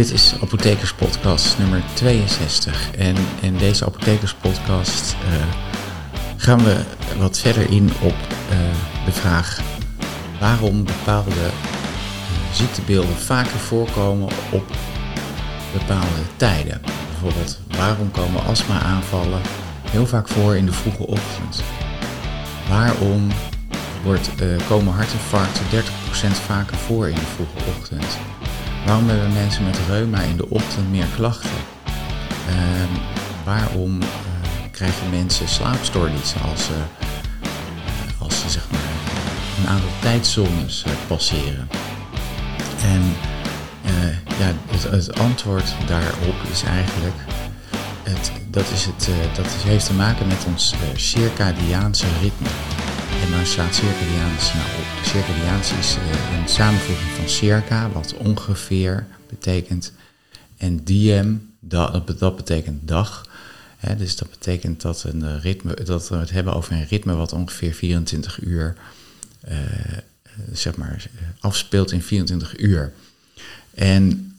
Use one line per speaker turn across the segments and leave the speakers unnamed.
Dit is Apothekers Podcast nummer 62. En in deze Apothekers Podcast uh, gaan we wat verder in op uh, de vraag waarom bepaalde uh, ziektebeelden vaker voorkomen op bepaalde tijden. Bijvoorbeeld waarom komen astma-aanvallen heel vaak voor in de vroege ochtend? Waarom wordt, komen hartinfarcten 30% vaker voor in de vroege ochtend? Waarom hebben mensen met reuma in de ochtend meer klachten? Uh, waarom uh, krijgen mensen slaapstoornissen als ze, uh, als ze zeg maar, een aantal tijdzones eh, passeren? En ja, het, het, antwoord daarop is eigenlijk, het, dat, is het, dat heeft te maken met ons circadiaanse ritme. En waar staat circadiaans nou op? Circadiaans is uh, een samenvoeging van circa, wat ongeveer betekent, en diem, dat, dat betekent dag. Dus dat betekent dat, een ritme, dat we het hebben over een ritme wat ongeveer 24 uur uh, zeg maar, afspeelt in 24 uur. En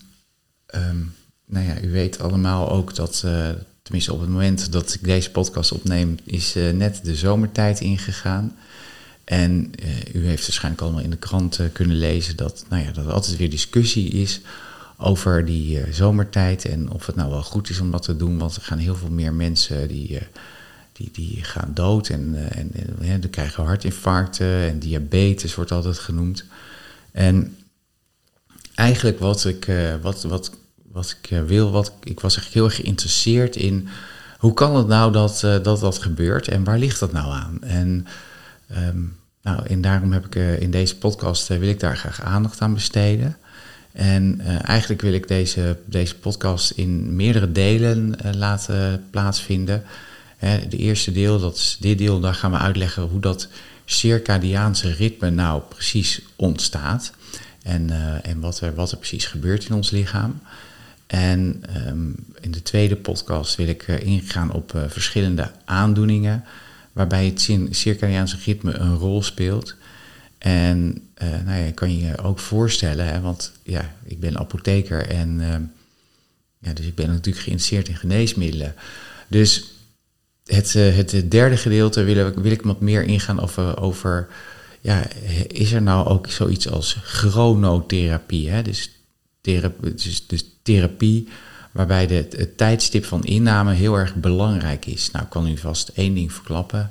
um, nou ja, u weet allemaal ook dat, uh, tenminste op het moment dat ik deze podcast opneem, is net de zomertijd ingegaan. En uh, u heeft waarschijnlijk allemaal in de krant uh, kunnen lezen dat, nou ja, dat er altijd weer discussie is over die uh, zomertijd en of het nou wel goed is om dat te doen. Want er gaan heel veel meer mensen die, die, die gaan dood en, en, en krijgen hartinfarcten en diabetes wordt altijd genoemd. En eigenlijk wat ik, wat, wat, wat ik wil, wat, ik was echt heel erg geïnteresseerd in hoe kan het nou dat, dat dat gebeurt en waar ligt dat nou aan? En Um, nou, en daarom heb ik uh, in deze podcast uh, wil ik daar graag aandacht aan besteden. En uh, eigenlijk wil ik deze, deze podcast in meerdere delen laten plaatsvinden. de eerste deel, dat is dit deel, daar gaan we uitleggen hoe dat circadiaanse ritme nou precies ontstaat. En, en wat, er, wat er precies gebeurt in ons lichaam. En um, in de tweede podcast wil ik ingaan op verschillende aandoeningen waarbij het circadiaanse ritme een rol speelt. En uh, nou ja, kan je je ook voorstellen, hè, want ja, ik ben apotheker en uh, ja, dus ik ben natuurlijk geïnteresseerd in geneesmiddelen. Dus het, uh, het derde gedeelte wil, wil ik wat meer ingaan over, over ja, is er nou ook zoiets als chronotherapie? Hè? Dus, dus, dus therapie waarbij de, het tijdstip van inname heel erg belangrijk is. Nou, ik kan u vast één ding verklappen.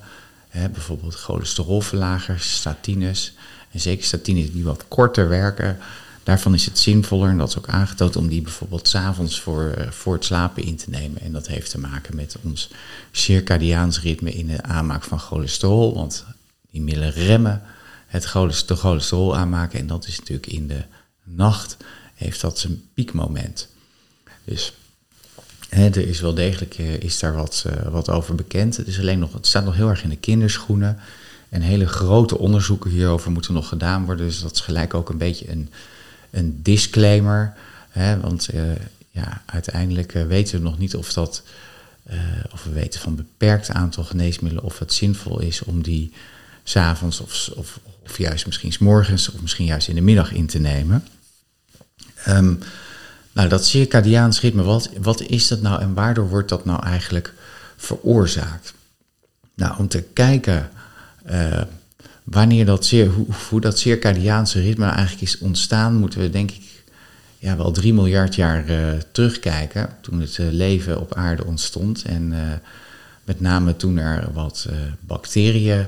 Hè, bijvoorbeeld cholesterolverlagers, statines. En zeker statines die wat korter werken. Daarvan is het zinvoller, en dat is ook aangetoond, om die bijvoorbeeld s'avonds voor, eh, voor het slapen in te nemen. En dat heeft te maken met ons circadiaans ritme in de aanmaak van cholesterol. Want die middelen remmen het cholesterol, cholesterol aanmaken. En dat is natuurlijk in de nacht, heeft dat zijn piekmoment. Dus hè, er is wel degelijk uh, is daar wat, uh, wat over bekend. Het, is alleen nog, het staat nog heel erg in de kinderschoenen. En hele grote onderzoeken hierover moeten nog gedaan worden. Dus dat is gelijk ook een beetje een, een disclaimer. Hè, want uh, ja, uiteindelijk weten we nog niet of dat. of we weten van een beperkt aantal geneesmiddelen of het zinvol is om die s'avonds of, of, of juist misschien s morgens of misschien juist in de middag in te nemen. Um, nou, dat circadiaans ritme, wat, wat is dat nou en waardoor wordt dat nou eigenlijk veroorzaakt? Nou, om te kijken uh, wanneer dat, hoe, hoe dat circadiaanse ritme nou eigenlijk is ontstaan, moeten we denk ik ja, wel 3 miljard jaar uh, terugkijken. Toen het uh, leven op aarde ontstond. En met name toen er wat bacteriën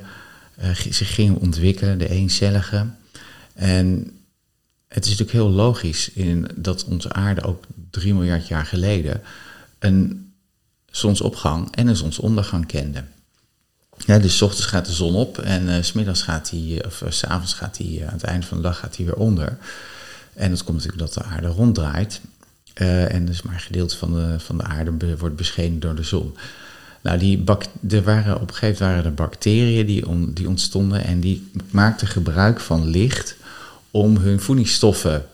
zich gingen ontwikkelen, de eencellige. En het is natuurlijk heel logisch in dat onze aarde ook 3 miljard jaar geleden een zonsopgang en een zonsondergang kende. Ja, dus s ochtends gaat de zon op en uh, s middags gaat hij, of uh, s avonds gaat hij, aan het einde van de dag gaat hij weer onder. En dat komt natuurlijk dat de aarde ronddraait. en dus maar een gedeelte van de, van de aarde wordt beschenen door de zon. Nou, die er waren, op een gegeven moment waren er bacteriën die, die ontstonden en die maakten gebruik van licht om hun voedingsstoffen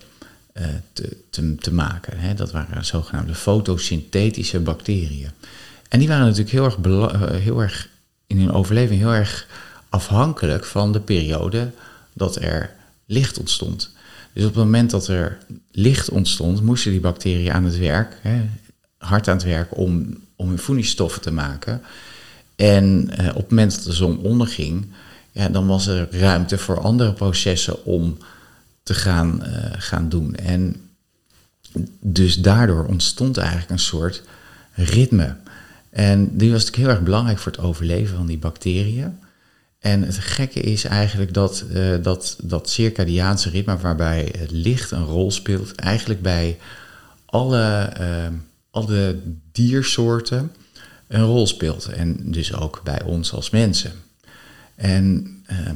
uh, te, te, te, maken. Hè. Dat waren zogenaamde fotosynthetische bacteriën. En die waren natuurlijk heel erg, uh, heel erg in hun overleving heel erg afhankelijk van de periode dat er licht ontstond. Dus op het moment dat er licht ontstond, moesten die bacteriën aan het werk, hè, hard aan het werk om, om hun voedingsstoffen te maken. En op het moment dat de zon onderging, ja, dan was er ruimte voor andere processen om te gaan, gaan doen. En dus daardoor ontstond eigenlijk een soort ritme. En die was natuurlijk heel erg belangrijk voor het overleven van die bacteriën. En het gekke is eigenlijk dat uh, dat, dat circadiaanse ritme, waarbij het licht een rol speelt, eigenlijk bij alle, uh, alle diersoorten een rol speelt. En dus ook bij ons als mensen. En uh,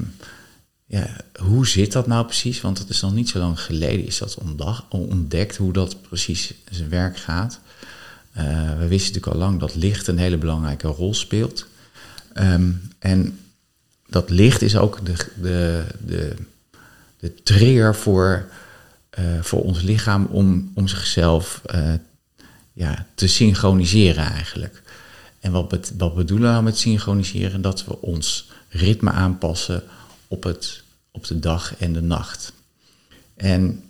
ja, hoe zit dat nou precies? Want het is nog niet zo lang geleden is dat ontdekt hoe dat precies zijn werk gaat. Uh, we wisten natuurlijk al lang dat licht een hele belangrijke rol speelt. Um, en dat licht is ook de, de, de, de trigger voor, uh, voor ons lichaam om, om zichzelf uh, ja, te synchroniseren eigenlijk. En wat, wat bedoelen we nou met synchroniseren? Dat we ons ritme aanpassen op, het, op de dag en de nacht. En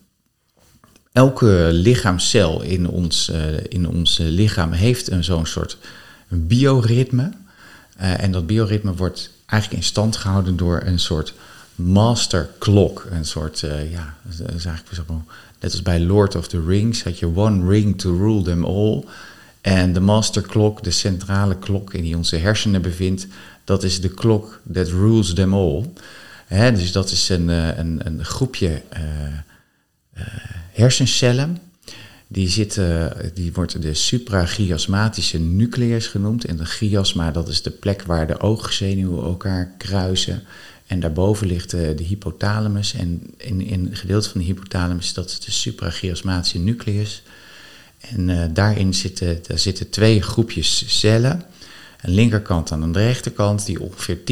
elke lichaamcel in ons, uh, in ons lichaam heeft een zo'n soort bioritme. Uh, en dat bioritme wordt eigenlijk in stand gehouden door een soort master clock. Een soort, uh, ja, dat is eigenlijk net als bij Lord of the Rings, had je one ring to rule them all. En de master clock, de centrale klok in die onze hersenen bevindt, dat is de klok that rules them all. Dus dat is een, een, een groepje uh, uh, hersencellen. Die, zitten, die wordt de suprachiasmatische nucleus genoemd. En de chiasma, dat is de plek waar de oogzenuwen elkaar kruisen. En daarboven ligt de, hypothalamus. En in, in een gedeelte van de hypothalamus, dat is de suprachiasmatische nucleus. En daarin zitten, daar zitten twee groepjes cellen. Een linkerkant en een rechterkant, die ongeveer 10.000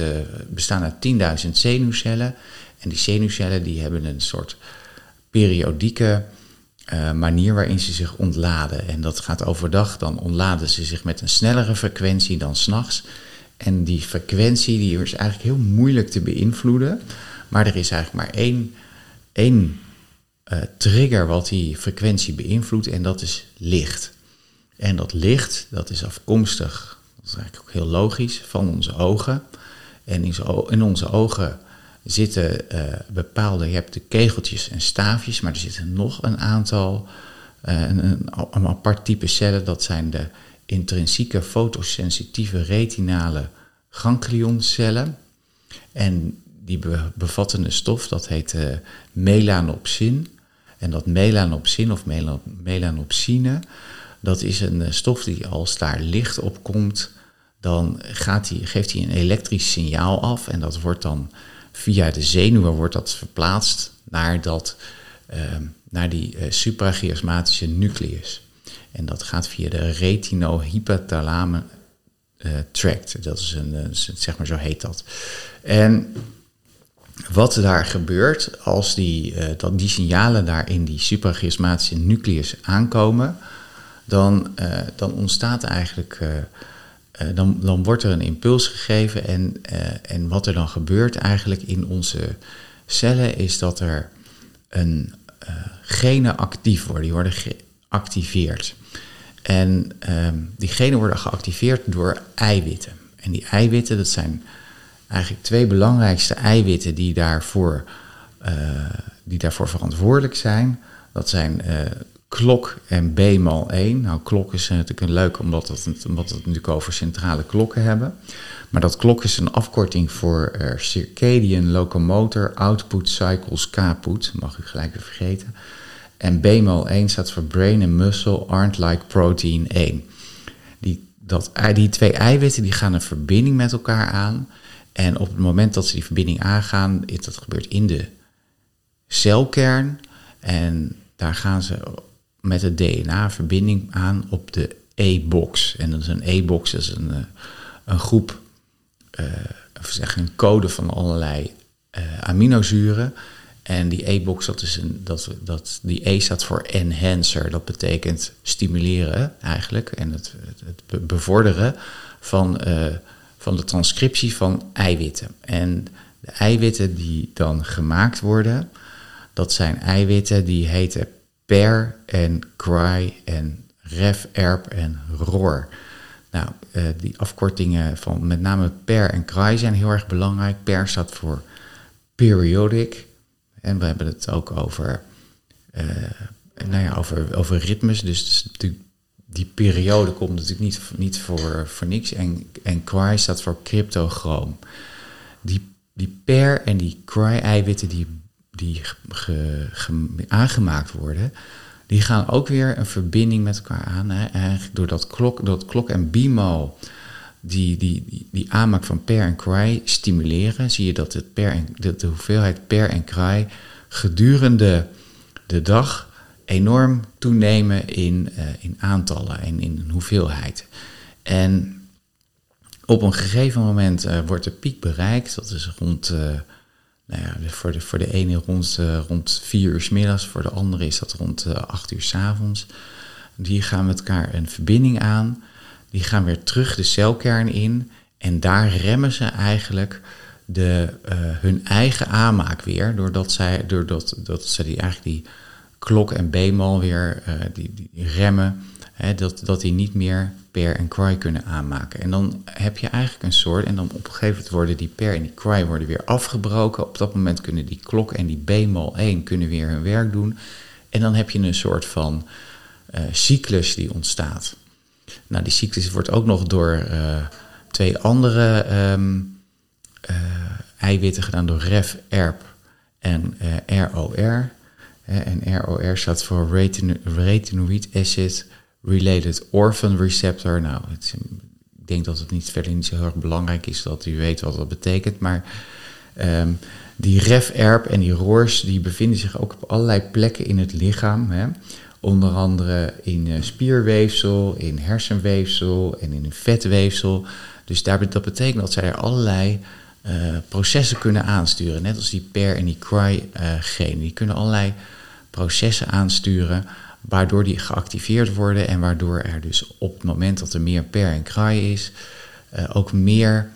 uh, bestaan uit 10.000 zenuwcellen. En die zenuwcellen die hebben een soort periodieke uh, manier waarin ze zich ontladen. En dat gaat overdag, dan ontladen ze zich met een snellere frequentie dan s'nachts. En die frequentie die is eigenlijk heel moeilijk te beïnvloeden. Maar er is eigenlijk maar één, één uh, trigger wat die frequentie beïnvloedt en dat is licht. En dat licht, dat is afkomstig, dat is eigenlijk ook heel logisch, van onze ogen. En in onze ogen zitten uh, bepaalde, je hebt de kegeltjes en staafjes, maar er zitten nog een aantal, een, een, een, apart type cellen, dat zijn de intrinsieke fotosensitieve retinale ganglioncellen. En die bevatten een stof, dat heet uh, melanopsin. En dat melanopsin of melanopsine, dat is een stof die als daar licht op komt, dan gaat die, geeft hij een elektrisch signaal af en dat wordt dan via de zenuwen wordt dat verplaatst naar, dat, uh, naar die uh, suprachiasmatische nucleus. En dat gaat via de retinohypothalame uh, tract. Dat is een, zeg maar zo heet dat. En wat daar gebeurt als die, dat die signalen daar in die suprachiasmatische nucleus aankomen, dan, dan ontstaat eigenlijk uh, dan, dan wordt er een impuls gegeven en, en wat er dan gebeurt eigenlijk in onze cellen is dat er een genen actief worden, die worden geactiveerd. En ehm, die genen worden geactiveerd door eiwitten. En die eiwitten, dat zijn eigenlijk twee belangrijkste eiwitten die daarvoor, die daarvoor verantwoordelijk zijn. Dat zijn klok en B-mal 1. Nou, klok is natuurlijk een leuk omdat, het, omdat we het natuurlijk over centrale klokken hebben. Maar dat klok is een afkorting voor uh, Circadian Locomotor Output Cycles kaput. Mag u gelijk weer vergeten. En B-mal 1 staat voor Brain and Muscle Aren't Like Protein 1. Die, dat, die twee eiwitten die gaan een verbinding met elkaar aan. En op het moment dat ze die verbinding aangaan, dat gebeurt in de celkern. En daar gaan ze met het DNA verbinding aan op de E-box. En dat is een E-box, dat is een, eh, een groep, uh, zeg een code van allerlei uh, aminozuren. En die E-box, dat is een, dat, dat, die E staat voor enhancer. Dat betekent stimuleren eigenlijk en het, het bevorderen van, van de transcriptie van eiwitten. En de eiwitten die dan gemaakt worden, Dat zijn eiwitten die heten per en cry en ref, erp en roor. Nou, uh, die afkortingen van met name per en cry zijn heel erg belangrijk. Per staat voor periodic. En we hebben het ook over, uh, nou ja, over, over ritmes. Dus die, die periode komt natuurlijk niet, niet voor, voor niks. En, en cry staat voor cryptochroom. Die, die per en die cry eiwitten die, aangemaakt worden die gaan ook weer een verbinding met elkaar aan. Hè. Eigenlijk door dat klok, dat klok en BMO, die, die, die, die aanmaak van per en cry stimuleren, zie je dat het per en, de, de hoeveelheid per en cry gedurende de dag enorm toenemen in, uh, in aantallen en in hoeveelheid. En op een gegeven moment uh, wordt de piek bereikt, dat is rond uh, nou ja, voor de, voor de ene rond, uh, rond vier uur s middags, voor de andere is dat rond uh, acht uur s avonds. Die gaan met elkaar een verbinding aan, die gaan weer terug de celkern in. En daar remmen ze eigenlijk de, uh, hun eigen aanmaak weer, doordat zij, doordat dat ze die, eigenlijk die klok en b-mal weer die, die remmen, hè, dat, dat die niet meer per en cry kunnen aanmaken. En dan heb je eigenlijk een soort, en dan op een gegeven moment worden die per en die cry worden weer afgebroken. Op dat moment kunnen die klok en die bemol 1 kunnen weer hun werk doen. En dan heb je een soort van uh, cyclus die ontstaat. Nou, die cyclus wordt ook nog door uh, twee andere um, uh, eiwitten gedaan, door REF, ERP en ROR. en ROR staat voor retinoid acid Related Orphan Receptor. Nou, ik denk dat het niet verder niet zo heel erg belangrijk is dat u weet wat dat betekent. Maar um, die REF-ERP en die RORS die bevinden zich ook op allerlei plekken in het lichaam. Hè. Onder andere in uh, spierweefsel, in hersenweefsel en in vetweefsel. Dus daar, dat betekent dat zij er allerlei uh, processen kunnen aansturen. Net als die PER en die CRY-genen. Uh, die kunnen allerlei processen aansturen waardoor die geactiveerd worden en waardoor er dus op het moment dat er meer per en kraai is, uh, ook meer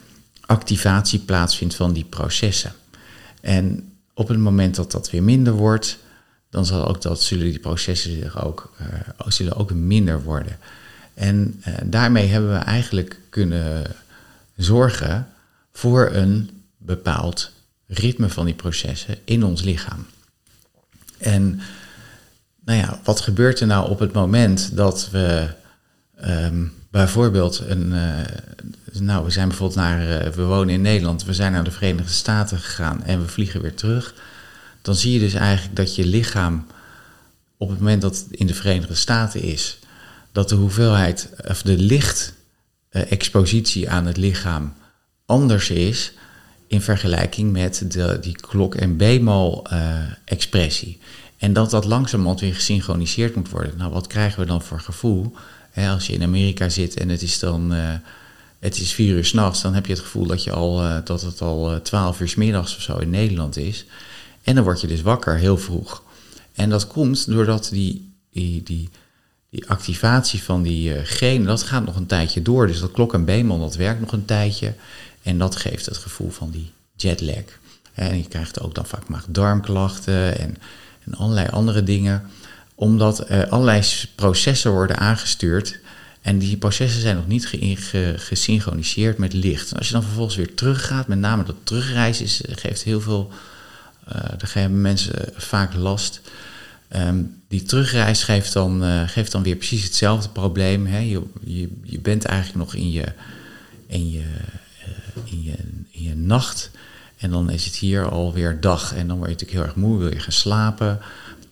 activatie plaatsvindt van die processen. En op het moment dat dat weer minder wordt, dan zal ook dat, zullen die processen zich ook, uh, zullen ook minder worden. En uh, daarmee hebben we eigenlijk kunnen zorgen voor een bepaald ritme van die processen in ons lichaam. En nou ja, wat gebeurt er nou op het moment dat we um, bijvoorbeeld een. Uh, nou, we zijn bijvoorbeeld naar. Uh, we wonen in Nederland, we zijn naar de Verenigde Staten gegaan en we vliegen weer terug. Dan zie je dus eigenlijk dat je lichaam op het moment dat het in de Verenigde Staten is, dat de hoeveelheid of de lichtexpositie uh, aan het lichaam anders is in vergelijking met de, die klok- en bemol-expressie. En dat dat langzamerhand weer gesynchroniseerd moet worden. Nou, wat krijgen we dan voor gevoel? als je in Amerika zit en het is dan uh, het is vier uur s'nachts, dan heb je het gevoel dat, je al, uh, dat het al uh, twaalf uur s middags of zo in Nederland is. En dan word je dus wakker heel vroeg. En dat komt doordat die, die, die, die activatie van die genen, dat gaat nog een tijdje door. Dus dat klok en beenman, dat werkt nog een tijdje. En dat geeft het gevoel van die jetlag. En je krijgt ook dan vaak maag-darmklachten en en allerlei andere dingen, omdat allerlei processen worden aangestuurd. En die processen zijn nog niet ge gesynchroniseerd met licht. als je dan vervolgens weer teruggaat, met name dat terugreizen, is, geeft heel veel. Uh, mensen vaak last. Um, die terugreis geeft dan, geeft dan weer precies hetzelfde probleem. Hè? Je, je, je bent eigenlijk nog in je, in je, in je, in je nacht. En dan is het hier alweer dag en dan word je natuurlijk heel erg moe, wil je gaan slapen.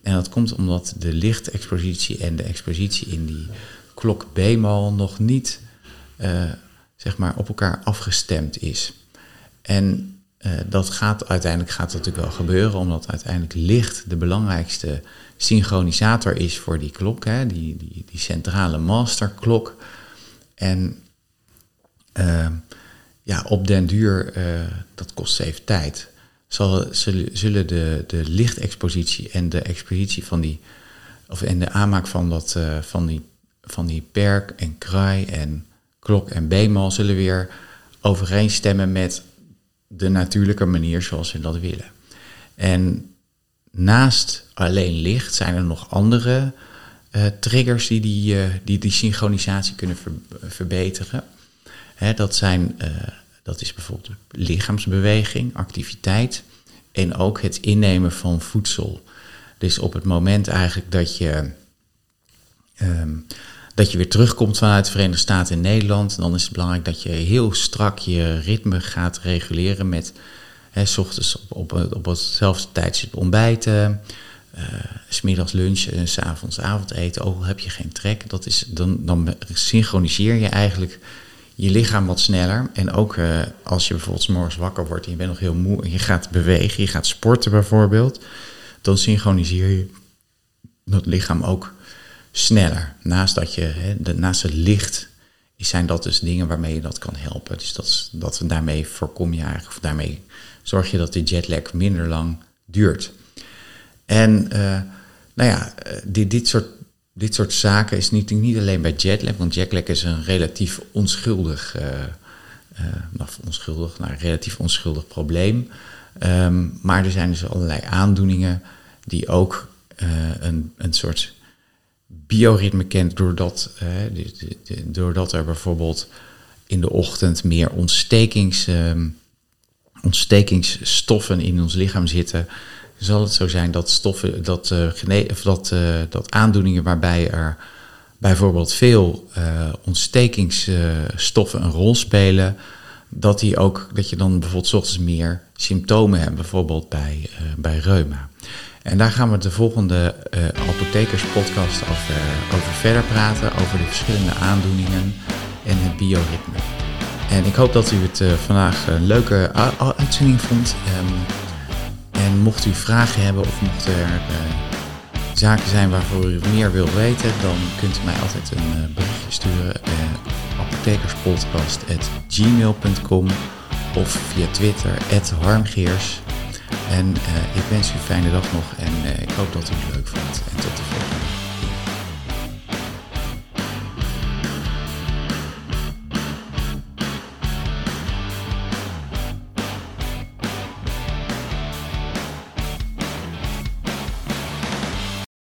En dat komt omdat de lichtexpositie en de expositie in die klok B-mal nog niet uh, zeg maar op elkaar afgestemd is. En uh, dat gaat uiteindelijk gaat dat natuurlijk wel gebeuren, omdat uiteindelijk licht de belangrijkste synchronisator is voor die klok, hè, die, die, die centrale masterklok. En uh, ja, op den duur, uh, dat kost even tijd, zullen de, de lichtexpositie en de expositie van die, of en de aanmaak van, dat, uh, van, die, van die perk en kraai en klok en beenmal zullen weer overeenstemmen met de natuurlijke manier zoals we dat willen. En naast alleen licht zijn er nog andere triggers die die, die die synchronisatie kunnen verbeteren. Dat, zijn, dat is bijvoorbeeld lichaamsbeweging, activiteit en ook het innemen van voedsel. Dus op het moment eigenlijk dat je, ehm, dat je weer terugkomt vanuit de Verenigde Staten in Nederland, dan is het belangrijk dat je heel strak je ritme gaat reguleren met s ochtends op, op, op hetzelfde tijdstip ontbijten, uh, smiddags lunchen en s avonds avondeten. Ook al heb je geen trek, dat is, dan, dan synchroniseer je eigenlijk je lichaam wat sneller. En ook uh, als je bijvoorbeeld morgens wakker wordt en je bent nog heel moe en je gaat bewegen, je gaat sporten bijvoorbeeld, dan synchroniseer je dat lichaam ook sneller. Naast, dat je, de, naast het licht zijn dat dus dingen waarmee je dat kan helpen. Dus dat, dat, daarmee voorkom je eigenlijk, of daarmee zorg je dat die jetlag minder lang duurt. En uh, nou ja, eh, dit, dit soort dit soort zaken is niet, niet alleen bij jetlag, want jetlag is een relatief onschuldig, uh, uh, onschuldig, nou, relatief onschuldig probleem. Um, maar er zijn dus allerlei aandoeningen die ook uh, een, een soort bioritme kent, doordat, doordat er bijvoorbeeld in de ochtend meer ontstekings, um, ontstekingsstoffen in ons lichaam zitten zal het zo zijn dat stoffen, dat, uh, dat, uh, dat aandoeningen waarbij er bijvoorbeeld veel uh, ontstekingsstoffen een rol spelen, dat, die ook, dat je dan bijvoorbeeld ochtends meer symptomen hebt, bijvoorbeeld bij, bij reuma. En daar gaan we de volgende apothekerspodcast over, over verder praten, over de verschillende aandoeningen en het bioritme. En ik hoop dat u het vandaag een leuke uitzending vond. Um, en mocht u vragen hebben of mochten er uh, zaken zijn waarvoor u meer wil weten, dan kunt u mij altijd een uh, berichtje sturen. Uh, apothekerspodcast.gmail.com of via Twitter, harmgeers. En ik wens u een fijne dag nog en ik hoop dat u het leuk vond. En tot de volgende.